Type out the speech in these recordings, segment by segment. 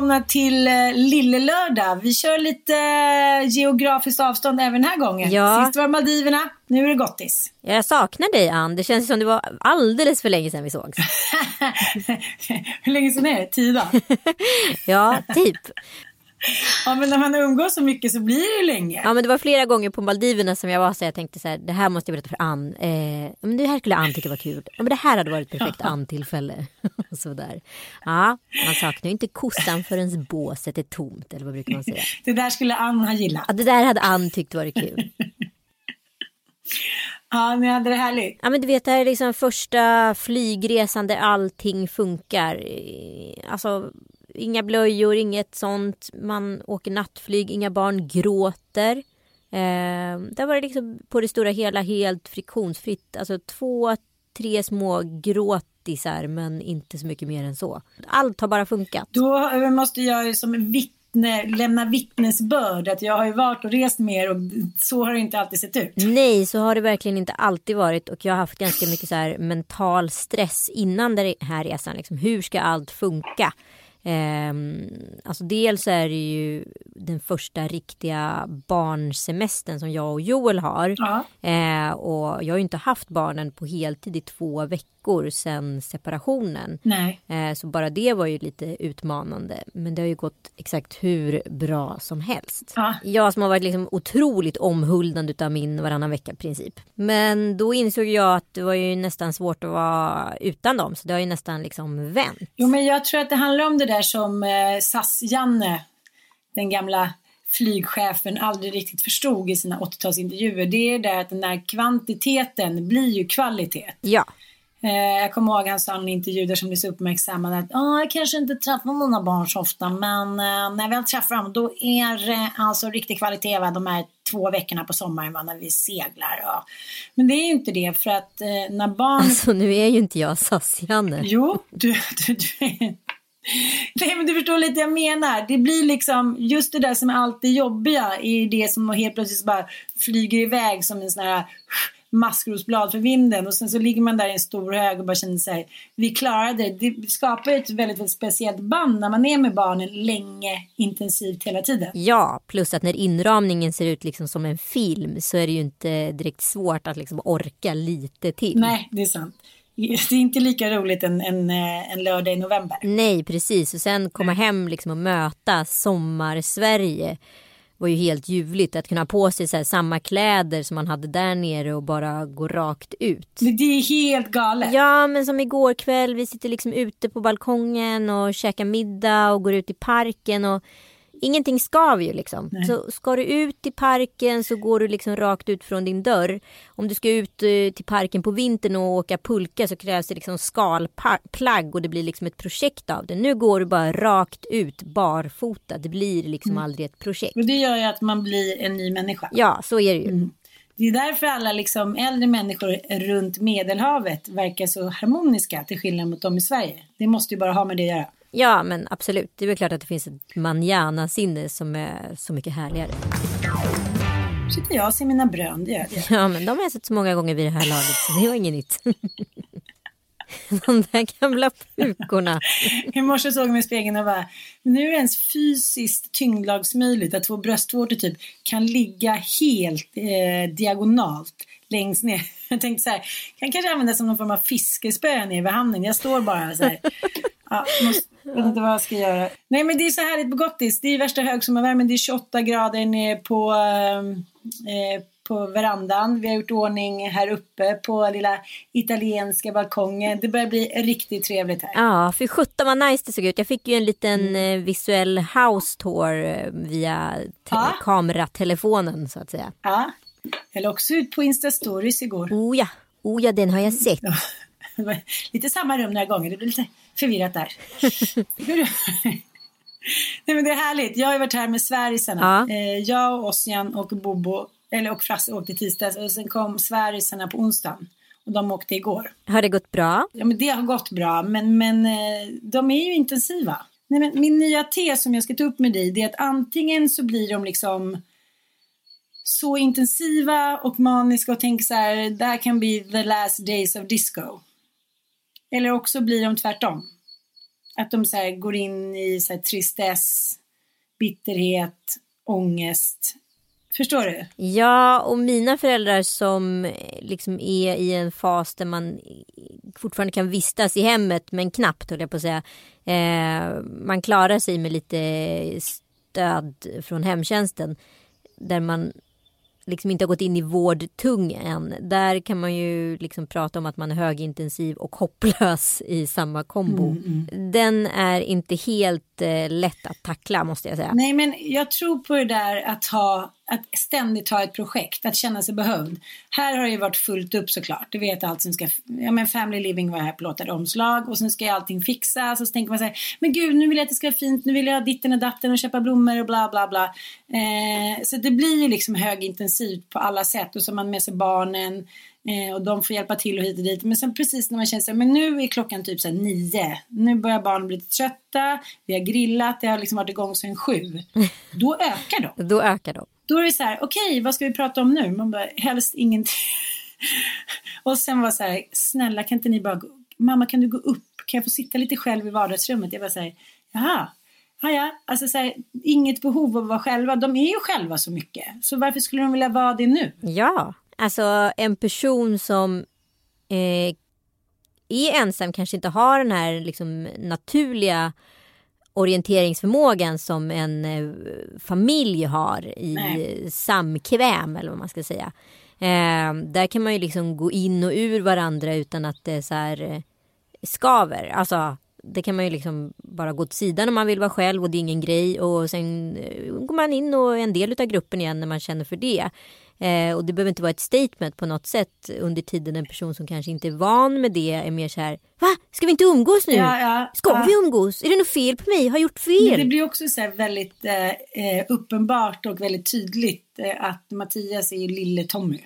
välkomna till eh, Lille Lördag. Vi kör lite eh, geografiskt avstånd även den här gången. Ja. Sist var Maldiverna, nu är det Gottis. Jag saknar dig Ann. Det känns som det var alldeles för länge sedan vi sågs. Hur länge sedan är det? Tio dagar? Ja, typ. ja, men när man umgås så mycket så blir det ju länge. Ja men det var flera gånger på Maldiverna som jag var så jag tänkte så här, det här måste jag berätta för Ann. Eh, men det här skulle Ann tycka var kul. Ja, men det här hade varit perfekt Ann-tillfälle. Sådär. Ja, man saknar ju inte kossan förrän båset är tomt eller vad brukar man säga. Det där skulle Ann ha gillat. Ja, det där hade Ann tyckt varit kul. Ja, ni hade det härligt. Ja men du vet det här är liksom första flygresan där allting funkar. Eh, Alltså inga blöjor, inget sånt. Man åker nattflyg, inga barn gråter. Eh, där var det liksom på det stora hela helt friktionsfritt. Alltså två, tre små gråtisar men inte så mycket mer än så. Allt har bara funkat. Då måste jag som vittne lämna vittnesbörd att jag har ju varit och rest med er och så har det inte alltid sett ut. Nej, så har det verkligen inte alltid varit och jag har haft ganska mycket så mental stress innan den här resan. Liksom, hur ska allt funka? Ehm, alltså dels är det ju den första riktiga barnsemestern som jag och Joel har. Ja. Eh, och jag har ju inte haft barnen på heltid i två veckor sedan separationen. Nej. Eh, så bara det var ju lite utmanande. Men det har ju gått exakt hur bra som helst. Ja. Jag som har varit liksom otroligt omhuldande utav min varannan vecka-princip. Men då insåg jag att det var ju nästan svårt att vara utan dem. Så det har ju nästan liksom vänt. Jo, men jag tror att det handlar om det där som eh, SAS-Janne, den gamla flygchefen, aldrig riktigt förstod i sina 80-talsintervjuer. Det är det att den där kvantiteten blir ju kvalitet. Ja. Eh, jag kommer ihåg han sa i intervju där som blev så uppmärksammad att "Ja, jag kanske inte träffar mina barn så ofta men eh, när jag väl träffar dem då är det alltså riktig kvalitet va? de här två veckorna på sommaren va? när vi seglar. Ja. Men det är ju inte det för att eh, när barn Alltså nu är ju inte jag SAS-Janne. Jo, du, du, du Nej men du förstår lite jag menar. Det blir liksom just det där som är alltid jobbiga är det som helt plötsligt bara flyger iväg som en sån här maskrosblad för vinden och sen så ligger man där i en stor hög och bara känner sig vi klarade det. Det skapar ett väldigt, väldigt speciellt band när man är med barnen länge, intensivt hela tiden. Ja, plus att när inramningen ser ut liksom som en film så är det ju inte direkt svårt att liksom orka lite till. Nej, det är sant. Det är inte lika roligt en, en, eh, en lördag i november. Nej, precis. Och sen komma hem liksom och möta sommar-Sverige var ju helt ljuvligt. Att kunna ha på sig så samma kläder som man hade där nere och bara gå rakt ut. Det, det är helt galet. Ja, men som igår kväll. Vi sitter liksom ute på balkongen och käkar middag och går ut i parken. och Ingenting skaver ju liksom. Så ska du ut i parken så går du liksom rakt ut från din dörr. Om du ska ut eh, till parken på vintern och åka pulka så krävs det liksom skalplagg och det blir liksom ett projekt av det. Nu går du bara rakt ut barfota. Det blir liksom aldrig ett projekt. Och det gör ju att man blir en ny människa. Ja, så är det ju. Mm. Det är därför alla liksom äldre människor runt Medelhavet verkar så harmoniska till skillnad mot dem i Sverige. Det måste ju bara ha med det att göra. Ja, men absolut. Det är väl klart att det finns ett manjana-sinne som är så mycket härligare. sitter jag och ser mina brön, det gör jag. Ja, men de har jag sett så många gånger vid det här laget så det var inget nytt. De där gamla pukorna. I morse såg jag mig i spegeln och bara, nu är det ens fysiskt tyngdlagsmöjligt att två bröstvårtor typ kan ligga helt eh, diagonalt längst ner. Jag tänkte så här, kan kanske använda som någon form av fiskespö ner vid hamnen. Jag står bara så här. Ja, måste, vet inte vad jag ska göra. Nej men det är så härligt på Gottis. Det är värsta högsommarvärmen. Det är 28 grader nere på eh, på verandan. Vi har gjort ordning här uppe på lilla italienska balkongen. Det börjar bli riktigt trevligt här. Ja, för sjutton vad nice det såg ut. Jag fick ju en liten mm. visuell house tour eh, via ja. kameratelefonen så att säga. Ja, jag la också ut på Insta stories igår. Oh ja, oh ja den har jag sett. Ja. lite samma rum några gånger, det blir lite förvirrat där. Nej men det är härligt. Jag har ju varit här med Sverigesarna. Ja. Eh, jag, Ossian och Bobo eller och Frasse åkte tisdags och sen kom Sverigesarna på onsdagen. Och de åkte igår. Har det gått bra? Ja men det har gått bra men, men eh, de är ju intensiva. Nej, men min nya tes som jag ska ta upp med dig det är att antingen så blir de liksom så intensiva och maniska och tänker så här, det här kan bli the last days of disco. Eller också blir de tvärtom. Att de så här, går in i så här, tristess, bitterhet, ångest, Förstår du? Ja, och mina föräldrar som eh, liksom är i en fas där man eh, fortfarande kan vistas i hemmet men knappt höll jag på att säga. Eh, man klarar sig med lite stöd från hemtjänsten. Där man liksom inte har gått in i vårdtung än. Där kan man ju liksom prata om att man är högintensiv och hopplös i samma kombo. Mm, mm. Den är inte helt eh, lätt att tackla måste jag säga. Nej men jag tror på det där att ha att ständigt ha ett projekt, att känna sig behövd. Här har det ju varit fullt upp såklart. Du vet allt som ska, ja men Family Living var här på låtade omslag och sen ska allting fixas och så tänker man så här, men gud nu vill jag att det ska vara fint, nu vill jag ha ditten och datten och köpa blommor och bla bla bla. Eh, så det blir ju liksom högintensivt på alla sätt och så har man med sig barnen Eh, och de får hjälpa till och hit och dit. Men sen precis när man känner sig, men nu är klockan typ så här nio. Nu börjar barnen bli lite trötta. Vi har grillat, det har liksom varit igång sen sju. Då ökar de. Då ökar de. Då är det så här, okej, okay, vad ska vi prata om nu? Man bara, helst ingenting. och sen var så här, snälla kan inte ni bara, mamma kan du gå upp? Kan jag få sitta lite själv i vardagsrummet? Jag var så här, jaha. Ja, ja. Alltså så här, inget behov av att vara själva. De är ju själva så mycket. Så varför skulle de vilja vara det nu? Ja, Alltså en person som eh, är ensam kanske inte har den här liksom, naturliga orienteringsförmågan som en eh, familj har i Nej. samkväm eller vad man ska säga. Eh, där kan man ju liksom gå in och ur varandra utan att det så här eh, skaver. Alltså det kan man ju liksom bara gå till sidan om man vill vara själv och det är ingen grej och sen eh, går man in och är en del av gruppen igen när man känner för det. Eh, och det behöver inte vara ett statement på något sätt under tiden en person som kanske inte är van med det är mer så här Va? Ska vi inte umgås nu? Ja, ja, Ska ja. vi umgås? Är det något fel på mig? Har jag gjort fel? det blir också så väldigt eh, eh, uppenbart och väldigt tydligt eh, att Mattias är lille Tommy,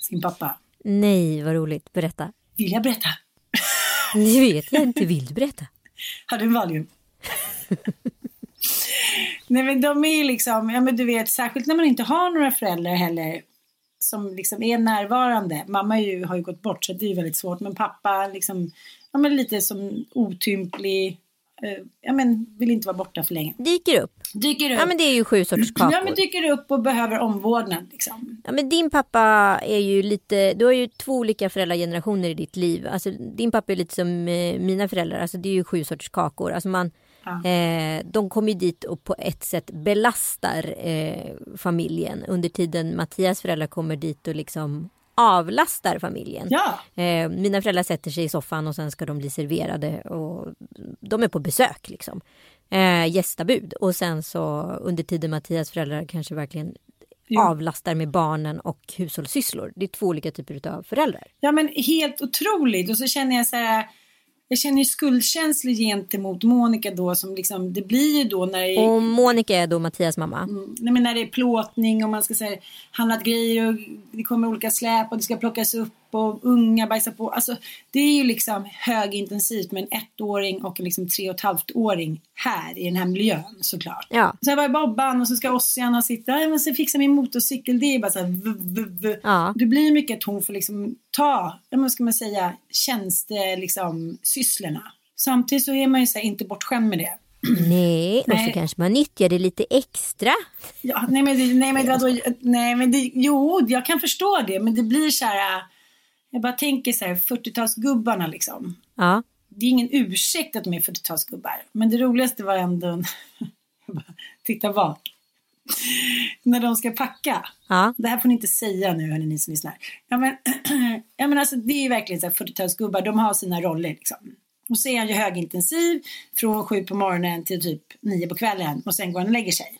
sin pappa. Nej, vad roligt. Berätta. Vill jag berätta? Det vet jag inte. Vill du berätta? Har du en Valium? Nej men de är ju liksom, ja men du vet särskilt när man inte har några föräldrar heller som liksom är närvarande. Mamma ju, har ju gått bort så det är ju väldigt svårt men pappa liksom, ja men lite som otymplig, eh, ja men vill inte vara borta för länge. Dyker upp. Dyker upp. Ja men det är ju sju sorters kakor. Ja men dyker upp och behöver omvårdnad liksom. Ja men din pappa är ju lite, du har ju två olika föräldragenerationer i ditt liv. Alltså din pappa är lite som eh, mina föräldrar, alltså det är ju sju sorters kakor. Alltså man Eh, de kommer dit och på ett sätt belastar eh, familjen under tiden Mattias föräldrar kommer dit och liksom avlastar familjen. Ja. Eh, mina föräldrar sätter sig i soffan och sen ska de bli serverade och de är på besök liksom. Eh, gästabud och sen så under tiden Mattias föräldrar kanske verkligen ja. avlastar med barnen och hushållssysslor. Det är två olika typer av föräldrar. Ja men helt otroligt och så känner jag så här jag känner ju skuldkänslor gentemot Monica då som liksom, det blir ju då när det är, Och Monica är då Mattias mamma. Mm, nej, men när det är plåtning och man ska säga handlat grejer och det kommer olika släp och det ska plockas upp och unga bajsar på. Alltså det är ju liksom högintensivt med en ettåring och en liksom tre och ett halvt åring här i den här miljön såklart. Ja. Så jag var i Bobban och så ska Ossian sitta, jag måste fixa min motorcykel. Det är bara så här, v, v, v. Ja. Det blir mycket att hon får liksom ta, ja, men ska man säga, tjänste liksom sysslorna. Samtidigt så är man ju så här, inte bortskämd med det. Nej, och så kanske man nyttjar det lite extra. Ja, nej men, det- nej men vadå, nej men det, jo, jag kan förstå det, men det blir så här, jag bara tänker så här, 40-talsgubbarna liksom. Ja. Det är ingen ursäkt att de är 40-talsgubbar, men det roligaste var ändå, bara, titta bak. När de ska packa. Ja. Det här får ni inte säga nu, hörni, ni som lyssnar. Ja, men, ja, men alltså, det är verkligen så här 40-talsgubbar, de har sina roller liksom. Och så är han ju högintensiv från sju på morgonen till typ nio på kvällen och sen går han och lägger sig.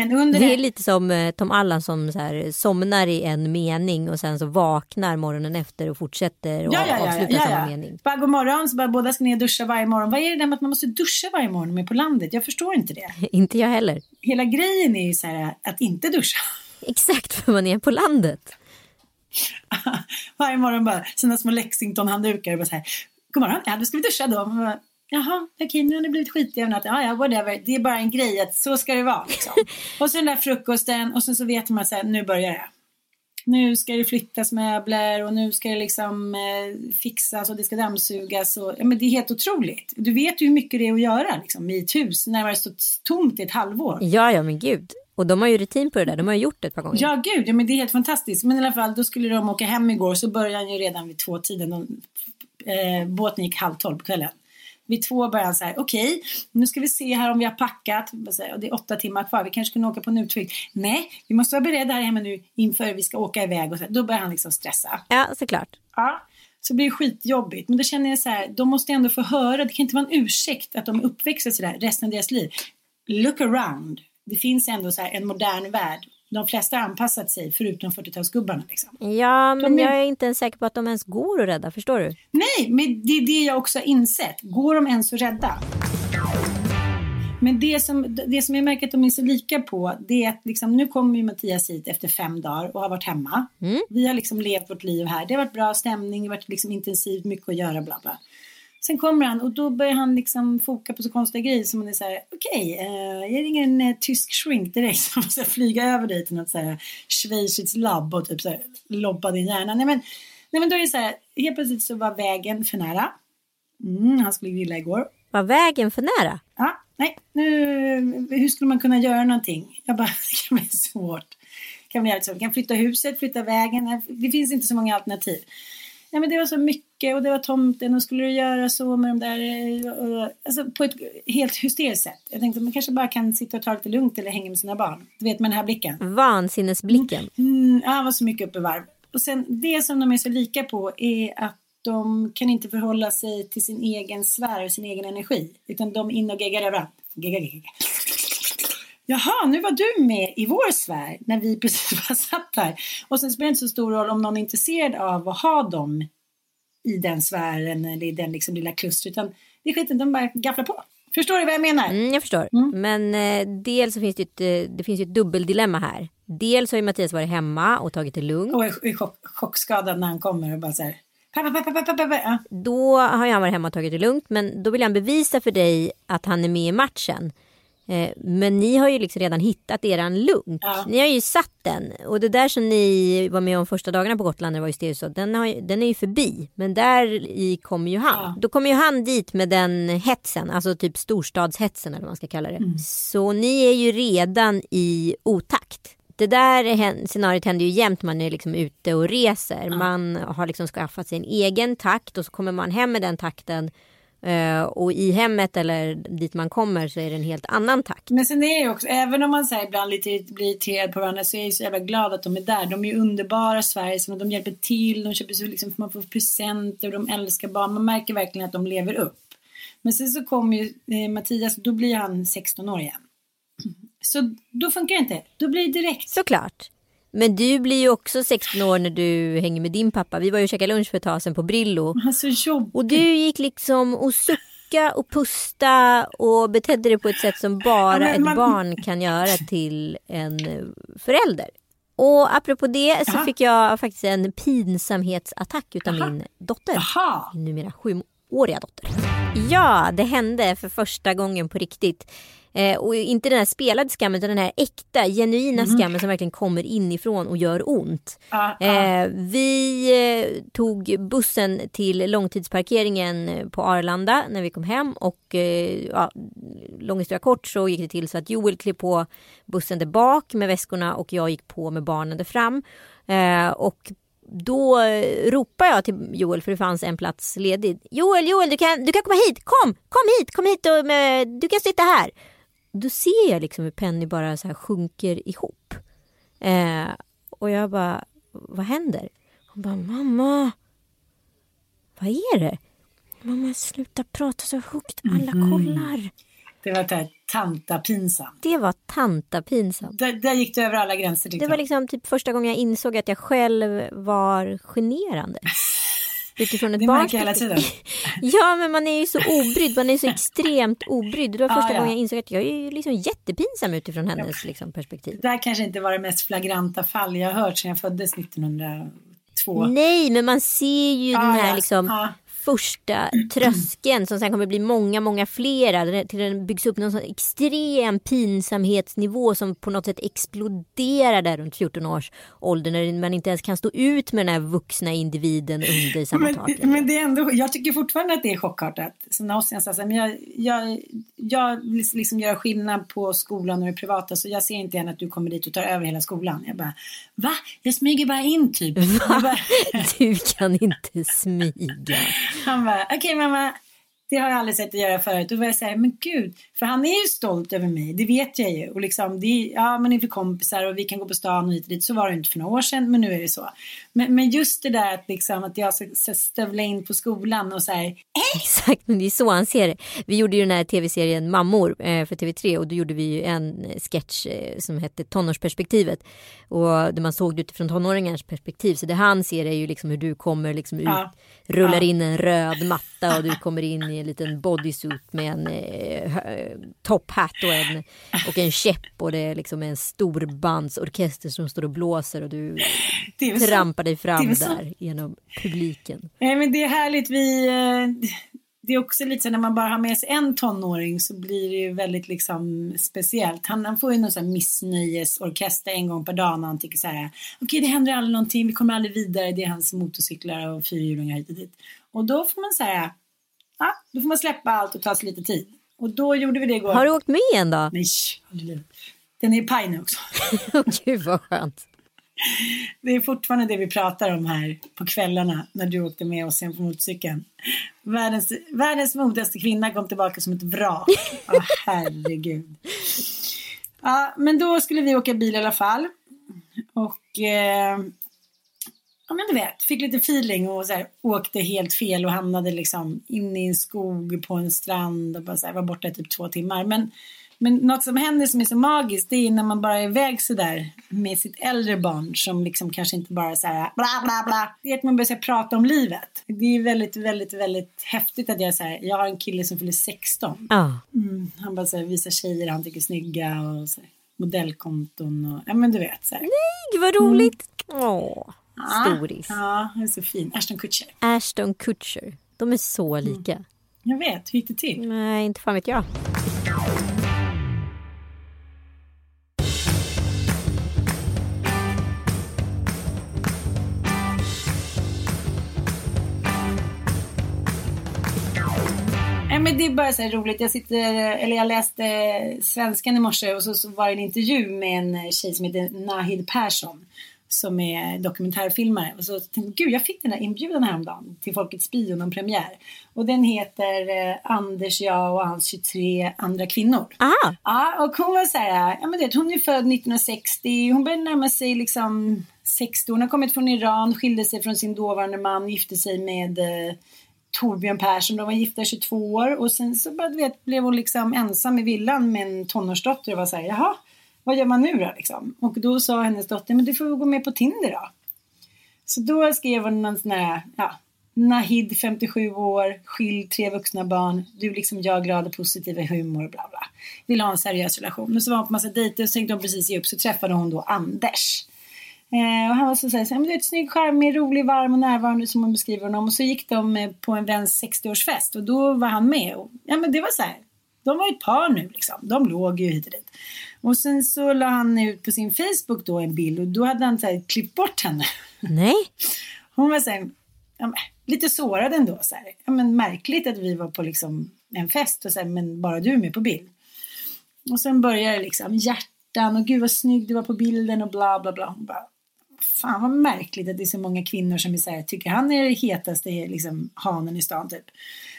Under Det är lite som eh, Tom Allan som så här, somnar i en mening och sen så vaknar morgonen efter och fortsätter och Ja, ja, ja, avslutar ja, samma ja. mening. Bara god morgon, så bara båda ska ner och duscha varje morgon. Vad är det där med att man måste duscha varje morgon är på landet? Jag förstår inte det. Inte jag heller. Hela grejen är ju så här att inte duscha. Exakt för man är på landet. varje morgon bara sina små Lexington-handdukar och bara så här. God morgon, ja då ska vi duscha då. Jaha, okej nu har det blivit skit över natten. Ja, ja, whatever. Det är bara en grej att så ska det vara. Liksom. och så den där frukosten och sen så vet man att nu börjar det. Nu ska det flyttas möbler och nu ska det liksom eh, fixas och det ska dammsugas. Och, ja, men det är helt otroligt. Du vet ju hur mycket det är att göra liksom, i ett hus när det har stått tomt i ett halvår. Ja, ja men gud. Och de har ju rutin på det där. De har ju gjort det ett par gånger. Ja, gud, ja, men det är helt fantastiskt. Men i alla fall, då skulle de åka hem igår så började han ju redan vid två tiden. De, eh, båten gick halv tolv på kvällen. Vid två började han så här, okej, nu ska vi se här om vi har packat. Och det är åtta timmar kvar, vi kanske kunde åka på en utflykt. Nej, vi måste vara beredda här hemma nu inför vi ska åka iväg. Och så här. Då börjar han liksom stressa. Ja, såklart. Ja. Så blir det skitjobbigt. Men då känner jag så här, de måste ändå få höra, det kan inte vara en ursäkt att de är uppväxta sådär resten av deras liv. Look around. Det finns ändå så en modern värld. De flesta har anpassat sig förutom 40-talsgubbarna liksom. Ja, men är- jag är inte ens säker på att de ens går att rädda. Förstår du? Nej, men det är det jag också har insett. Går de ens att rädda? Men det som, det som jag märker att de är så lika på det är att liksom, nu kommer ju Mattias hit efter fem dagar och har varit hemma. Vi har liksom levt vårt liv här. Det har varit bra stämning, det har varit liksom intensivt, mycket att göra, bla bla. Sen kommer han och då börjar han liksom foka på så konstiga grejer som man är så här, okej, eh, jag ringer en eh, tysk shrink direkt som måste flyga över dig till något så här schweiziskt labb och typ så här lobba din hjärna. Nej men, nej men då är det så här, helt plötsligt så var vägen för nära. Mm, han skulle grilla igår. Var vägen för nära? Ja, nej, nu, hur skulle man kunna göra någonting? Jag bara, det kan bli svårt. Kan vi, göra så? vi kan flytta huset, flytta vägen. Det finns inte så många alternativ. Nej, men det var så mycket och det var tomten och skulle du göra så med de där, eh, och, alltså på ett helt hysteriskt sätt. Jag tänkte man kanske bara kan sitta och ta lite lugnt eller hänga med sina barn. Du vet med den här blicken. Vansinnesblicken. Mm, ja, han var så mycket uppe i varv. Och sen det som de är så lika på är att de kan inte förhålla sig till sin egen sfär och sin egen energi. Utan de är inne och geggar överallt. Gegga, gegga. Jaha, nu var du med i vår sfär när vi precis var satt här. Och sen spelar det inte så stor roll om någon är intresserad av att ha dem i den sfären eller i den liksom lilla klustret. Utan det är skiten, de bara gafflar på. Förstår du vad jag menar? Mm, jag förstår. Men eh, dels så finns det, ett, eh, det finns ett dubbeldilemma här. Dels har ju Mattias varit hemma och tagit det lugnt. Och är, är chock, chockskadad när han kommer och bara så här. Pappa, pappa, pappa, pappa. Ja. Då har han varit hemma och tagit det lugnt. Men då vill han bevisa för dig att han är med i matchen. Eh, Men ni har ju liksom redan hittat eran lugn. Ja. Ni har ju satt den. Och det där som ni var med om första dagarna på Gotland när det var Styrso, den, har, den är ju förbi. Men där i kommer ju han. Ja. Då kommer ju han dit med den hetsen, alltså typ storstadshetsen eller vad man ska kalla det. Mm. Så ni är ju redan i otakt. Det där scenariot händer ju jämt man är liksom ute och reser. Man har liksom skaffat sig en egen takt och så kommer man hem med den takten. Eh, och i hemmet eller dit man kommer så är det en helt annan takt. Men sen är det också, även om man så här, ibland lite, blir irriterad på varandra så är jag så jävla glad att de är där. De är ju underbara Sverige, de hjälper till, de köper så liksom, man får presenter de älskar barn. Man märker verkligen att de lever upp. Men sen så kommer ju eh, Mattias, då blir han 16 år igen. Så då funkar det inte. Då blir det direkt. Såklart. Men du blir ju också 16 år när du hänger med din pappa. Vi var ju och käkade lunch för ett tag sedan på Brillo. Han är så jobbig. Och du gick liksom och sucka och pusta och betedde dig på ett sätt som bara Ja, ett man- barn kan göra till en förälder. Och apropå det så Jaha. fick jag faktiskt en pinsamhetsattack utav Jaha. min dotter. Jaha. Min numera sjuåriga dotter. Ja, det hände för första gången på riktigt. Eh, och inte den här spelade skammen utan den här äkta, genuina skammen som verkligen kommer inifrån och gör ont. Ja, ja. Eh, vi eh, tog bussen till långtidsparkeringen eh, på Arlanda när vi kom hem och eh, ja, lång historia kort så gick det till så att Joel klev på bussen där bak med väskorna och jag gick på med barnen där fram. Eh, och då eh, ropar jag till Joel för det fanns en plats ledig. Joel, Joel du kan, du kan komma hit, kom, kom hit, kom hit och du kan sitta här. Då ser jag liksom hur Penny bara så här sjunker ihop. Eh, och jag bara, vad händer? Hon bara, mamma, vad är det? Mamma, sluta prata så högt, alla kollar. Det var det här tantapinsamt. Det var tantapinsamt. Där, där gick du över alla gränser Det var liksom typ första gången jag insåg att jag själv var generande. Utifrån ett Det barns hela tiden. Ja, men man är ju så obrydd. Man är så extremt obrydd. Det var första Ja, ja. gången jag insåg att jag är liksom jättepinsam utifrån hennes liksom, perspektiv. Det där kanske inte var det mest flagranta fall jag har hört sedan jag föddes 1902. Nej, men man ser ju den Ja, här ja. liksom Ja. Första tröskeln som sen kommer bli många, många flera. Till den byggs upp någon sån extrem pinsamhetsnivå som på något sätt exploderar där runt 14 års ålder när man inte ens kan stå ut med den här vuxna individen under samma Men, tak. men det är ändå, jag tycker fortfarande att det är chockartat. Som när Ossian sa, så här, men jag, jag, jag vill liksom göra skillnad på skolan och det privata så jag ser inte gärna att du kommer dit och tar över hela skolan. Jag bara, va? Jag smyger bara in typ. Bara, Du kan inte smyga han bara, okej mamma, det har jag aldrig sett dig göra förut. Då var jag säga, men gud, för han är ju stolt över mig, det vet jag ju. Och liksom, det är, ja men är vi kompisar och vi kan gå på stan och hit och dit. Så var det inte för några år sedan, men nu är det så. Men, men just det där att, liksom, att jag ska ska stövla in på skolan och så här, Exakt, men det är så han ser det. Vi gjorde ju den här tv-serien Mammor eh, för TV3 och då gjorde vi ju en eh, sketch eh, som hette Tonårsperspektivet. Och där man såg det utifrån tonåringars perspektiv. Så det han ser är ju liksom hur du kommer liksom ut, Ja. rullar Ja. in en röd matta och du kommer in i en liten bodysuit med en eh, topphatt och en, och en käpp och det är liksom en storbandsorkester som står och blåser och du väl så. trampar dig fram så. där genom publiken. Nej men det är härligt. Vi, eh, det är också lite så när man bara har med sig en tonåring så blir det ju väldigt liksom speciellt. Han, han får ju någon sån här missnöjesorkester en gång per dag när han tycker så här. Okej det händer aldrig någonting, vi kommer aldrig vidare. Det är hans motorcyklar och fyrhjulingar hit och dit. Och då får man säga, ja då får man släppa allt och ta sig lite tid. Och då gjorde vi det igår. Har du åkt med igen då? Nej. Den är i paj nu också. Gud vad skönt. Det är fortfarande det vi pratar om här på kvällarna när du åkte med oss igen på motorcykeln. Världens, världens modigaste kvinna kom tillbaka som ett vrak. Ja, herregud. Ja, men då skulle vi åka bil i alla fall. Och eh, ja, men du vet, fick lite feeling och så här, åkte helt fel och hamnade liksom inne i en skog på en strand och bara så här, var borta i typ två timmar. Men, men något som händer som är så magiskt det är när man bara är iväg så där med sitt äldre barn som liksom kanske inte bara så här bla bla bla. Det är att man börjar här, prata om livet. Det är väldigt, väldigt, väldigt häftigt att jag så här, jag har en kille som fyller 16. Ja. Mm, han bara så här, visar tjejer han tycker är snygga och så här, modellkonton och ja men du vet så här. Gud vad roligt. Åh, Ja, storis. Ja, han är så fin. Ashton Kutcher. Ashton Kutcher. De är så lika. Jag vet, hur gick det till? Nej, inte fan vet jag. Men det är bara så roligt. Jag, sitter, eller jag läste Svenskan i morse och så, så var det en intervju med en tjej som heter Nahid Persson som är dokumentärfilmare. Och så tänkte jag, gud jag fick den här inbjudan häromdagen till Folkets bio, någon premiär. Och den heter eh, Anders, jag och hans 23 andra kvinnor. Aha, Ja, och hon var så här, ja men det, hon är född 1960, hon började närma sig liksom 60, hon har kommit från Iran, skilde sig från sin dåvarande man, gifte sig med eh, Torbjörn Persson, de var gifta i 22 år och sen så bara, du vet, blev hon liksom ensam i villan med en tonårsdotter och var så här, jaha, vad gör man nu då liksom? Och då sa hennes dotter, men du får gå med på Tinder då. Så då skrev hon någon sån här, ja, Nahid 57 år, skild, tre vuxna barn, du liksom jag glad och positiv i humor, bla bla. Vill ha en seriös relation. Och så var hon på massa dejter och så tänkte hon precis ge upp så träffade hon då Anders. Eh, och han var så såhär, så, du är snygg, charmig, rolig, varm och närvarande som hon beskriver honom. Och så gick de eh, på en väns 60-årsfest och då var han med. Och, ja men det var så här, de var ju ett par nu liksom. De låg ju hit och dit. Och sen så la han ut på sin Facebook då en bild och då hade han så här, klippt bort henne. Nej. Hon var så här, ja, lite sårad ändå. Så här. Ja, men märkligt att vi var på liksom en fest och så här, men bara du är med på bild. Och sen börjar det liksom hjärtan och gud vad snygg du var på bilden och bla bla bla. Hon bara, fan vad märkligt att det är så många kvinnor som är så här, tycker han är det hetaste liksom, hanen i stan typ.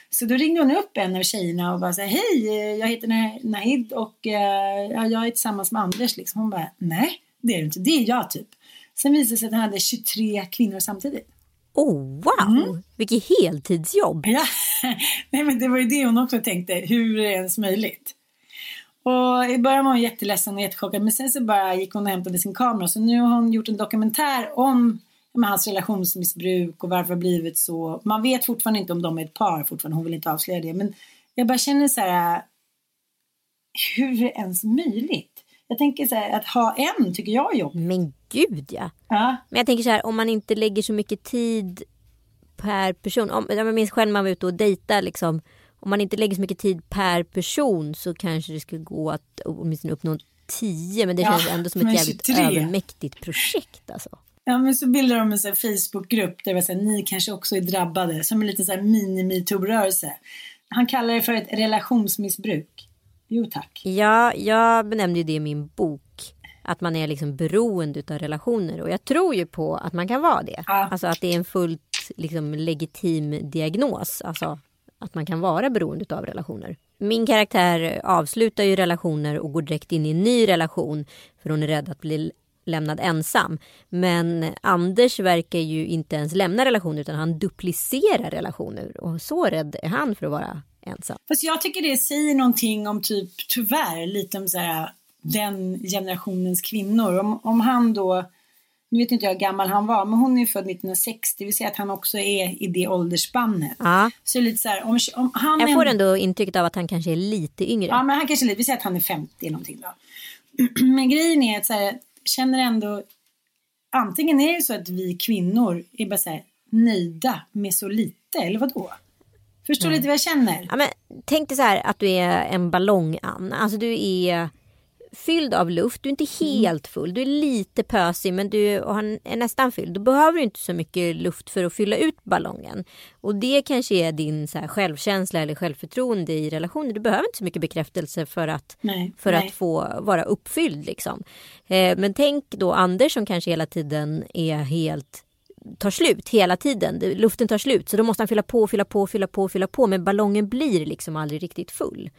Så då ringde hon upp en av tjejerna och bara så här, hej, jag heter Nahid och uh, jag är tillsammans med Anders. Liksom. Hon bara, nej, det är du inte, det är jag typ. Sen visade det sig att han hade 23 kvinnor samtidigt. Oh wow, mm. vilket heltidsjobb! Ja, nej men det var ju det hon också tänkte, hur är det ens möjligt? Och i början var hon jätteledsen och jättechockad men sen så bara gick hon och hämtade sin kamera så nu har hon gjort en dokumentär om med hans relationsmissbruk och varför det har blivit så. Man vet fortfarande inte om de är ett par fortfarande, hon vill inte avslöja det. Men jag bara känner så här, hur är det ens möjligt? Jag tänker så här, att ha en tycker jag är jobbigt. Men gud ja. ja. Men jag tänker så här, om man inte lägger så mycket tid per person. Om, jag minns själv när man var ute och dejtade liksom. Om man inte lägger så mycket tid per person så kanske det skulle gå att åtminstone uppnå tio. Men det känns ja, ändå som ett jävligt 23. övermäktigt projekt alltså. Ja men så bildar de en sån Facebookgrupp där det var ni kanske också är drabbade. Som en liten sån mini-metoo-rörelse. Han kallar det för ett relationsmissbruk. Jo tack. Ja, jag benämnde ju det i min bok. Att man är liksom beroende av relationer. Och jag tror ju på att man kan vara det. Ja. Alltså att det är en fullt liksom, legitim diagnos. Alltså att man kan vara beroende av relationer. Min karaktär avslutar ju relationer och går direkt in i en ny relation. För hon är rädd att bli lämnad ensam. Men Anders verkar ju inte ens lämna relationer utan han duplicerar relationer. Och så rädd är han för att vara ensam. Fast jag tycker det säger någonting om typ tyvärr lite om så här, den generationens kvinnor. Om, om han då, nu vet inte jag hur gammal han var, men hon är född 1960, det vill säga att han också är i det åldersspannet. Ja. Så lite så här, om, om han jag får ändå intrycket av att han kanske är lite yngre. Ja, men han kanske är lite, vi säger att han är 50 någonting då. men grejen är att så här, känner ändå, antingen är det så att vi kvinnor är bara så här, nöjda med så lite, eller vad då? Förstår du mm. lite vad jag känner? Ja, men, tänk dig så här att du är en ballong, Ann. Alltså du är fylld av luft. Du är inte mm. helt full. Du är lite pösig men du är nästan fylld. Då behöver du inte så mycket luft för att fylla ut ballongen. Och det kanske är din så här, självkänsla eller självförtroende i relationer. Du behöver inte så mycket bekräftelse för att, nej, för nej. att få vara uppfylld. Liksom. Eh, men tänk då Anders som kanske hela tiden är helt tar slut hela tiden. Luften tar slut så då måste han fylla på, fylla på, fylla på, fylla på. Men ballongen blir liksom aldrig riktigt full.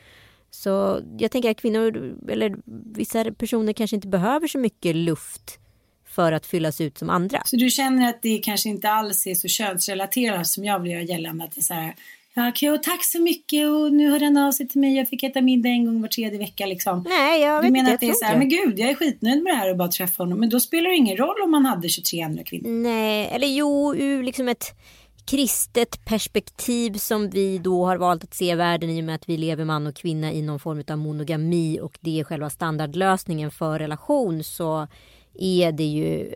Så jag tänker att kvinnor eller vissa personer kanske inte behöver så mycket luft för att fyllas ut som andra. Så du känner att det kanske inte alls är så könsrelaterat som jag vill göra gällande? Att det är så här, Ja, okej, tack så mycket och nu hör den av sig till mig. Jag fick äta middag en gång var tredje vecka liksom. Nej, jag vet du menar inte, att det är så här, men gud, jag är skitnöjd med det här och bara träffa honom. Men då spelar det ingen roll om man hade 23 andra kvinnor. Nej, eller jo, ur liksom ett kristet perspektiv som vi då har valt att se världen i och med att vi lever man och kvinna i någon form av monogami och det är själva standardlösningen för relation så är det ju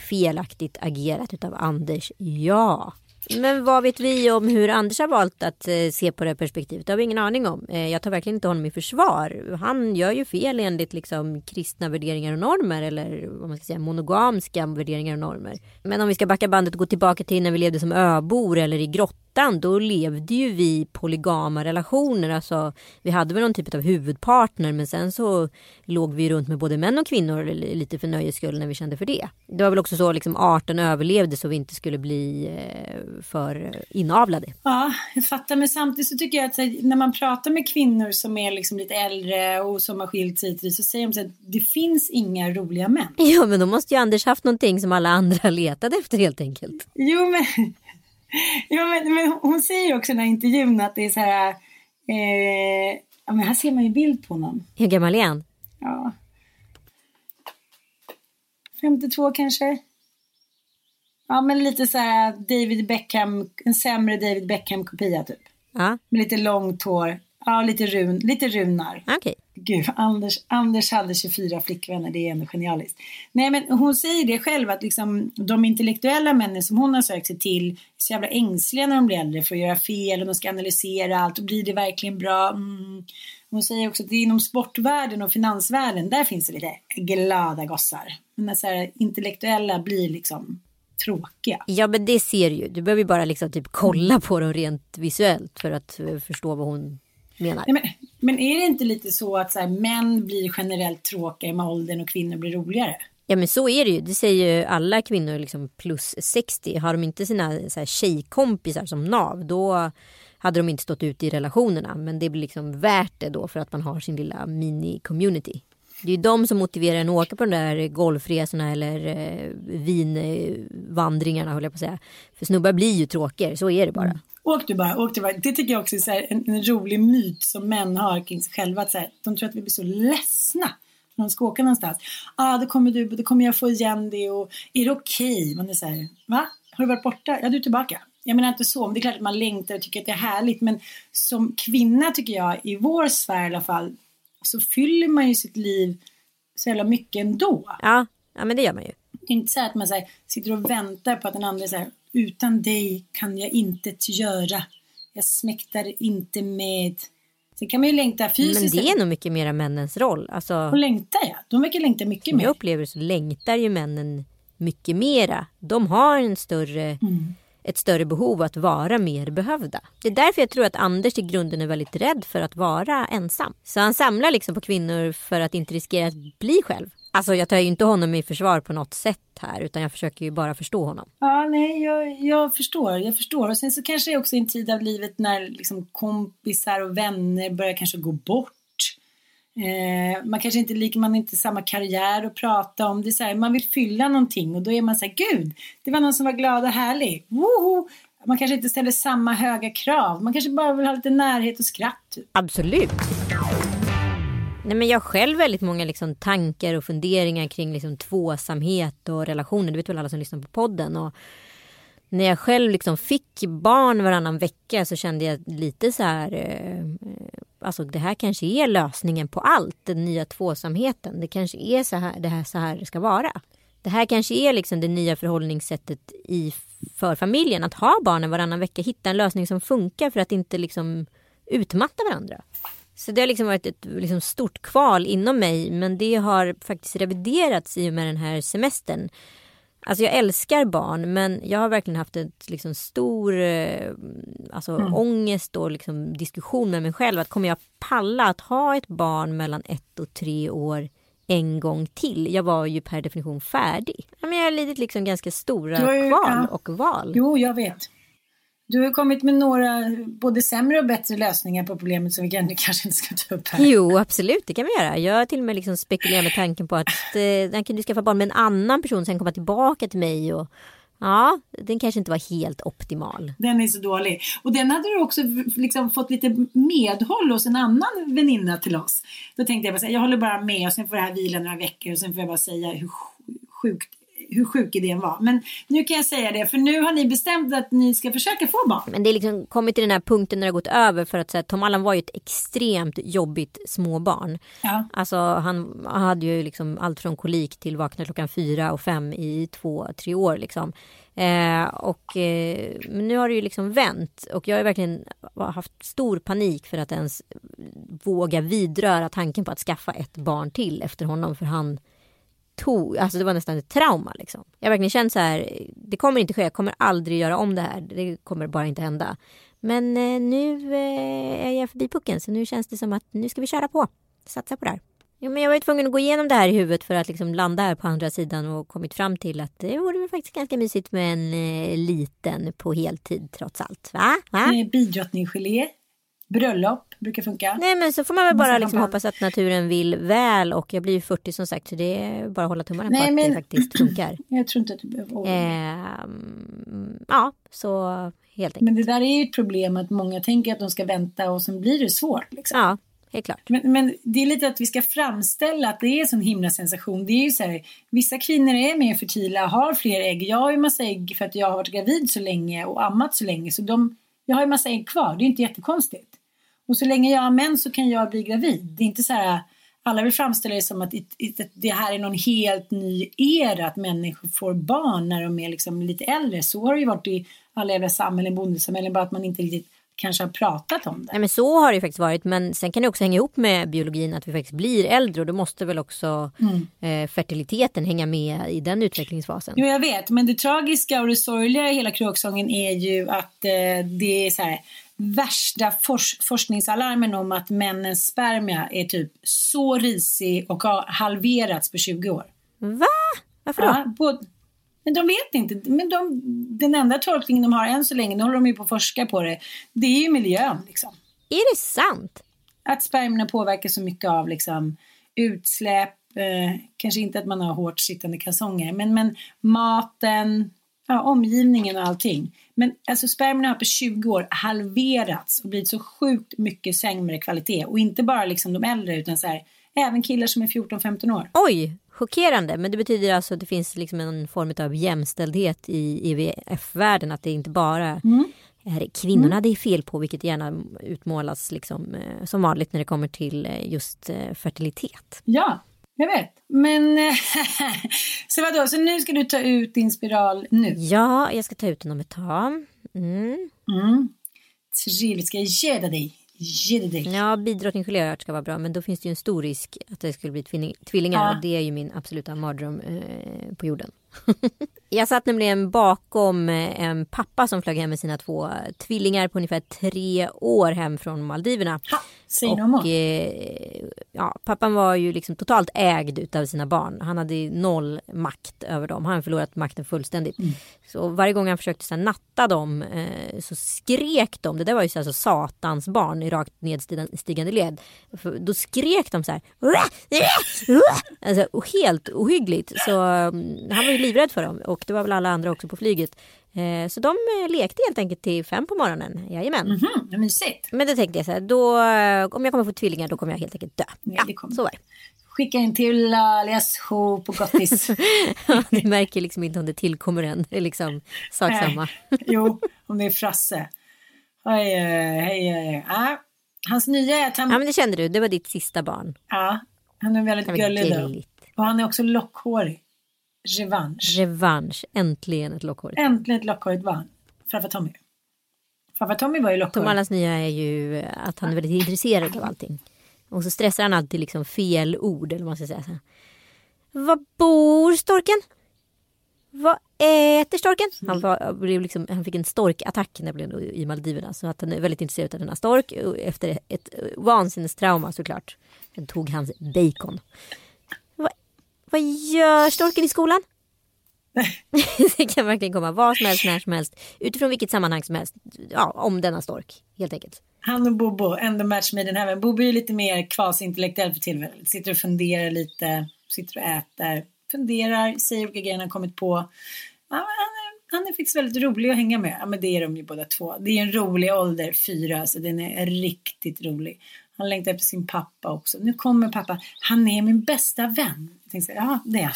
felaktigt agerat av Anders, ja. Men vad vet vi om hur Anders har valt att eh, se på det perspektivet? Det har vi ingen aning om. Eh, jag tar verkligen inte honom i försvar. Han gör ju fel enligt liksom kristna värderingar och normer eller vad man ska säga monogamska värderingar och normer. Men om vi ska backa bandet och gå tillbaka till när vi levde som öbor eller i grottor ettan då levde ju vi polygama relationer. Alltså, vi hade väl någon typ av huvudpartner men sen så låg vi runt med både män och kvinnor lite för nöjes skull när vi kände för det. Det var väl också så liksom arten överlevde så vi inte skulle bli eh, för inavlade. Ja, jag fattar. Men samtidigt så tycker jag att när man pratar med kvinnor som är liksom lite äldre och som har skilt sig så säger de att det finns inga roliga män. Ja, men då måste ju Anders haft någonting som alla andra letade efter helt enkelt. Jo, men ja, men, men hon säger också i den här intervjun att det är så här. Eh, ja, men här ser man ju bild på honom. Hur gammal är han? Ja. 52 kanske. Ja, men lite så här David Beckham, en sämre David Beckham-kopia typ. Ja, Med lite långt hår. Ja, lite, run, lite runar. okej. Gud, Anders, Anders hade 24 flickvänner, det är ändå genialiskt. Nej, men hon säger det själv att liksom, de intellektuella männen som hon har sökt sig till är så jävla ängsliga när de blir äldre för att göra fel och de ska analysera allt och blir det verkligen bra? Mm. Hon säger också att det är inom sportvärlden och finansvärlden, där finns det lite glada gossar. Men så här, intellektuella blir liksom tråkiga. Ja men det ser ju. Du behöver ju bara liksom typ kolla på dem rent visuellt för att eh, förstå vad hon menar. Nej, men, men är det inte lite så att så här, män blir generellt tråkigare med åldern och kvinnor blir roligare? Ja men så är det ju. Det säger ju alla kvinnor liksom plus 60. Har de inte sina så här, tjejkompisar som nav då hade de inte stått ut i relationerna. Men det blir liksom värt det då för att man har sin lilla mini-community. Det är ju de som motiverar en att åka på de där golfresorna eller eh, vinvandringarna höll jag på att säga. För snubbar blir ju tråkigare, så är det bara. Åk du bara, åk du bara. Det tycker jag också är så här, en, en rolig myt som män har kring sig själva. Att så här, de tror att vi blir så ledsna när de ska åka någonstans. Ja, ah, då kommer du, då kommer jag få igen det och är det okej? Okay? Man är så här, va? Har du varit borta? Ja, du är tillbaka. Jag menar inte så, men det är klart att man längtar och tycker att det är härligt. Men som kvinna tycker jag, i vår sfär i alla fall, så fyller man ju sitt liv så jävla mycket ändå. Ja, ja men det gör man ju. Det är inte så att man så här, sitter och väntar på att den andra säger utan dig kan jag inte göra. Jag smäktar inte med. Sen kan man ju längta fysiskt. Men det är nog mycket mera männens roll. Alltså, Och längta ja. De verkar längta mycket mer. jag upplever så längtar ju männen mycket mera. De har en större, Mm. ett större behov att vara mer behövda. Det är därför jag tror att Anders i grunden är väldigt rädd för att vara ensam. Så han samlar liksom på kvinnor för att inte riskera att bli själv. Alltså jag tar ju inte honom i försvar på något sätt här utan jag försöker ju bara förstå honom. Ja, nej, jag, jag förstår. Jag förstår. Och sen så kanske det också är en tid av livet när liksom kompisar och vänner börjar kanske gå bort. Eh, man kanske inte liker, man inte samma karriär att prata om. Det är så här, man vill fylla någonting och då är man så här, gud, det var någon som var glad och härlig. Woho! Man kanske inte ställer samma höga krav. Man kanske bara vill ha lite närhet och skratt. Typ. Absolut. Nej, men jag har själv väldigt många liksom, tankar och funderingar kring liksom, tvåsamhet och relationer. Det vet väl alla som lyssnar på podden. Och när jag själv liksom fick barn varannan vecka så kände jag lite så här. Eh, alltså det här kanske är lösningen på allt. Den nya tvåsamheten. Det kanske är så här det, här, så här det ska vara. Det här kanske är liksom det nya förhållningssättet i, för familjen. Att ha barnen varannan vecka. Hitta en lösning som funkar för att inte liksom utmatta varandra. Så det har liksom varit ett liksom stort kval inom mig men det har faktiskt reviderats i och med den här semestern. Alltså jag älskar barn men jag har verkligen haft en liksom stor eh, alltså Mm. ångest och liksom diskussion med mig själv. Att kommer jag palla att ha ett barn mellan ett och tre år en gång till? Jag var ju per definition färdig. Men jag har lidit liksom ganska stora ju- kval ja. och val. Jo, jag vet. Du har kommit med några både sämre och bättre lösningar på problemet som vi kan- kanske inte ska ta upp här. Jo, absolut, det kan vi göra. Jag har till och med liksom spekulerat med tanken på att eh, den kan du skaffa barn med en annan person sen komma tillbaka till mig. Och, ja, den kanske inte var helt optimal. Den är så dålig. Och den hade du också liksom fått lite medhåll hos en annan väninna till oss. Då tänkte jag bara säga, jag håller bara med och sen får det här vila några veckor och sen får jag bara säga hur sjukt hur sjuk idén var. Men nu kan jag säga det, för nu har ni bestämt att ni ska försöka få barn. Men det är liksom kommit till den här punkten när det har gått över för att här, Tom Allan var ju ett extremt jobbigt småbarn. Ja. Alltså han hade ju liksom allt från kolik till vakna klockan fyra och fem i två, tre år liksom. Eh, och eh, nu har det ju liksom vänt och jag har verkligen haft stor panik för att ens våga vidröra tanken på att skaffa ett barn till efter honom för han tog, alltså det var nästan ett trauma liksom. Jag har verkligen känt så här, det kommer inte ske, jag kommer aldrig göra om det här, det kommer bara inte hända. Men eh, nu eh, är jag förbi pucken så nu känns det som att nu ska vi köra på, satsa på det här. Jo, men jag var ju tvungen att gå igenom det här i huvudet för att liksom landa här på andra sidan och kommit fram till att det vore väl faktiskt ganska mysigt med en eh, liten på heltid trots allt. Va? Va? Eh, bröllop brukar funka. Nej men så får man väl bara liksom hoppas att naturen vill väl och jag blir ju 40 som sagt så det är bara att hålla tummarna Nej, på att men- det faktiskt funkar. Jag tror inte att du behöver. Ehm, ja, så helt enkelt. Men det där är ju ett problem att många tänker att de ska vänta och sen blir det svårt. Liksom. Ja. helt klart. Men, men det är lite att vi ska framställa att det är en sån himla sensation. Det är ju så här, vissa kvinnor är mer fertila, har fler ägg. Jag har ju massa ägg för att jag har varit gravid så länge och ammat så länge. Så de, jag har ju massa ägg kvar, det är inte jättekonstigt. Och så länge jag har mens så kan jag bli gravid. Det är inte så här, alla vill framställa det som att det här är någon helt ny era, att människor får barn när de är liksom lite äldre. Så har det ju varit i alla jävla samhällen, bondesamhällen, bara att man inte riktigt kanske har pratat om det. Nej, men så har det faktiskt varit. Men sen kan det också hänga ihop med biologin att vi faktiskt blir äldre och då måste väl också mm. eh, fertiliteten hänga med i den utvecklingsfasen. Jo, jag vet. Men det tragiska och det sorgliga i hela kråksången är ju att eh, det är så här värsta fors forskningsalarmen om att männens spermia är typ så risig och har halverats på 20 år. Va? Varför då? Ja, på, men de vet inte. Men de, den enda tolkningen de har än så länge, nu håller de ju på att forska på det, det är ju miljön. Liksom. Är det sant? Att spermierna påverkas så mycket av liksom, utsläpp, eh, kanske inte att man har hårt sittande kalsonger, men, men maten, ja, omgivningen och allting. Men alltså spermierna har på 20 år halverats och blivit så sjukt mycket sämre kvalitet. Och inte bara liksom de äldre utan så här, även killar som är 14-15 år. Oj, chockerande. Men det betyder alltså att det finns liksom en form av jämställdhet i IVF-världen. Att det inte bara mm. är kvinnorna mm. det är fel på, vilket gärna utmålas liksom, eh, som vanligt när det kommer till eh, just eh, fertilitet. Ja, jag vet. Men så vadå, så nu ska du ta ut din spiral nu? Ja, jag ska ta ut den om ett tag. Mm. Mm. Trevligt, ska jag ge dig? Ja, bidrottning ska vara bra. Men då finns det ju en stor risk att det skulle bli tvillingar. Ja. Och det är ju min absoluta mardröm eh, på jorden. jag satt nämligen bakom eh, en pappa som flög hem med sina två tvillingar på ungefär tre år hem från Maldiverna. Ha, och, eh, ja, pappan var ju liksom totalt ägd av sina barn. Han hade noll makt över dem. Han förlorat makten fullständigt. Mm. Så varje gång han försökte så här, natta dem eh, så skrek de. Det där var ju så här, så satans barn i rakt nedstigande led. För, då skrek de så här. Alltså, helt ohyggligt. Så um, han var ju livrädd för dem och det var väl alla andra också på flyget. Eh, så de eh, lekte helt enkelt till fem på morgonen. Jajamän. Mm -hmm, mysigt. Men då tänkte jag så här, då, eh, om jag kommer få tvillingar då kommer jag helt enkelt dö. Ja, ja så var det. Skicka in till alias show på gottis. ja, du märker liksom inte om det tillkommer en. Det är liksom sak samma. jo, om det är Frasse. Hej, hej, hej. Ah, hans nya är att han... Ja, men det kände du. Det var ditt sista barn. Ja, han är väldigt gullig då. Och han är också lockhårig. Revansch. Revansch. Äntligen ett lockhårigt Äntligen ett lockhårigt barn. Farfar Tommy. Farfar Tommy var ju lockhårig. Tom Allas nya är ju att han är väldigt intresserad av allting. Och så stressar han alltid liksom fel ord. Eller vad man ska säga. Var bor storken? Vad äter storken? Han, var, blev liksom, han fick en storkattack när blev i Maldiverna. Så att han är väldigt intresserad av denna stork. Efter ett vansinnestrauma såklart. Den tog hans bacon. Vad gör storken i skolan? det kan verkligen komma vad som helst, när som helst. Utifrån vilket sammanhang som helst. Ja, om denna stork, helt enkelt. Han och Bobo, ändå match made in heaven. Bobo är lite mer kvasintellektuell för tillfället. Sitter och funderar lite, sitter och äter, funderar, säger olika grejer han kommit på. Ja, han, är, han är faktiskt väldigt rolig att hänga med. Ja, men det är de ju båda två. Det är en rolig ålder, fyra, så den är riktigt rolig. Han längtar efter sin pappa också. Nu kommer pappa. Han är min bästa vän. Jag tänkte, ja, det är han.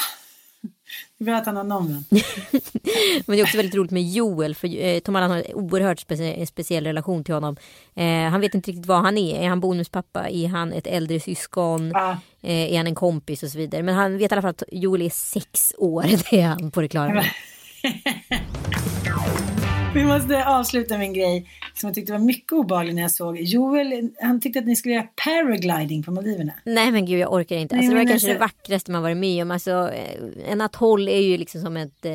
Det är bra att han har någon vän. Men det är också väldigt roligt med Joel. För eh, Tom Allan har en oerhört specie speciell relation till honom. Eh, han vet inte riktigt vad han är. Är han bonuspappa? Är han ett äldre syskon? Ah. Eh, är han en kompis och så vidare. Men han vet i alla fall att Joel är sex år. Det är han på det klara med. Vi måste avsluta med en grej som jag tyckte var mycket obehaglig när jag såg. Joel, han tyckte att ni skulle göra paragliding på Maldiverna. Nej men gud jag orkar inte. Alltså, Nej, det var kanske det vackraste man varit med om. Alltså, eh, en atoll är ju liksom som ett, eh,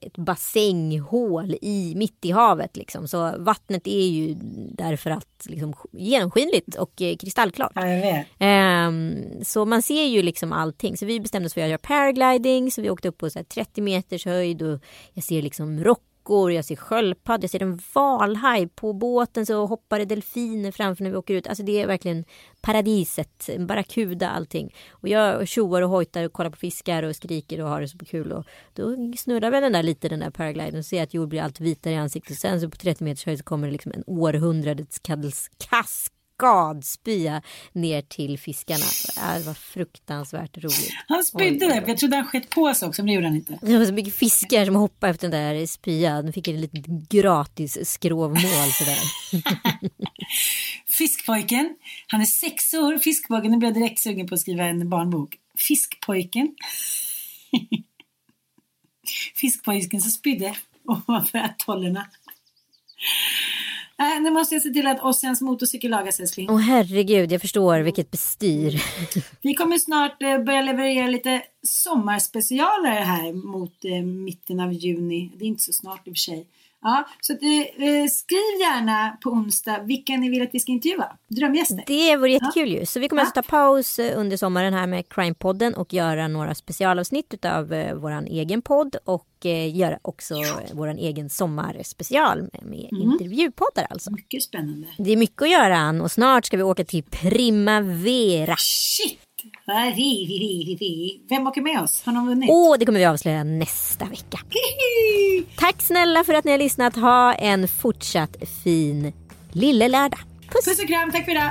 ett basänghål i, mitt i havet. Liksom. Så vattnet är ju därför att liksom, genomskinligt och eh, kristallklart. Ja. Um, så man ser ju liksom allting. Så vi bestämde oss för att göra paragliding. Så vi åkte upp på så 30 meters höjd och jag ser liksom rock dockor, jag ser sköldpaddor, jag ser en valhaj. På båten så hoppar det delfiner framför när vi åker ut. Alltså det är verkligen paradiset, barracuda allting. Och jag tjoar och hojtar och kollar på fiskar och skriker och har det så kul. Och då snurrar väl den där lite den där paragliden och ser att jord blir allt vitare i ansiktet. Sen så på 30 meters höjd så kommer det liksom en århundradets kask kaskadspya ner till fiskarna. Det var fruktansvärt roligt. Han spydde där, jag trodde han skett på sig också, men det gjorde han inte. Det var så mycket fiskar som hoppade efter den där spyan. De fick en liten gratis skrovmål sådär. Fiskpojken, han är sex år, fiskpojken, nu blir jag direkt sugen på att skriva en barnbok. Fiskpojken. Fiskpojken som spydde ovanför atollerna. Äh, nu måste jag se till att Ossians motorcykel lagas älskling. Åh herregud, jag förstår vilket bestyr. Vi kommer snart eh, börja leverera lite sommarspecialer här mot eh, mitten av juni. Det är inte så snart i och för sig. Ja, så att, eh, skriv gärna på onsdag vilka ni vill att vi ska intervjua. Drömgäster. Det vore jättekul ja. ju. Så vi kommer ja. att ta paus eh, under sommaren här med Crime-podden och göra några specialavsnitt av eh, vår egen podd och eh, göra också vår egen sommarspecial med, med mm. intervjupoddar alltså. Mycket spännande. Det är mycket att göra Ann och snart ska vi åka till Primavera. Shit! Vem åker med oss? Har någon vunnit? Åh, oh, det kommer vi avslöja nästa vecka. Tack snälla för att ni har lyssnat. Ha en fortsatt fin lille lördag. Puss! Puss och kram, tack för idag.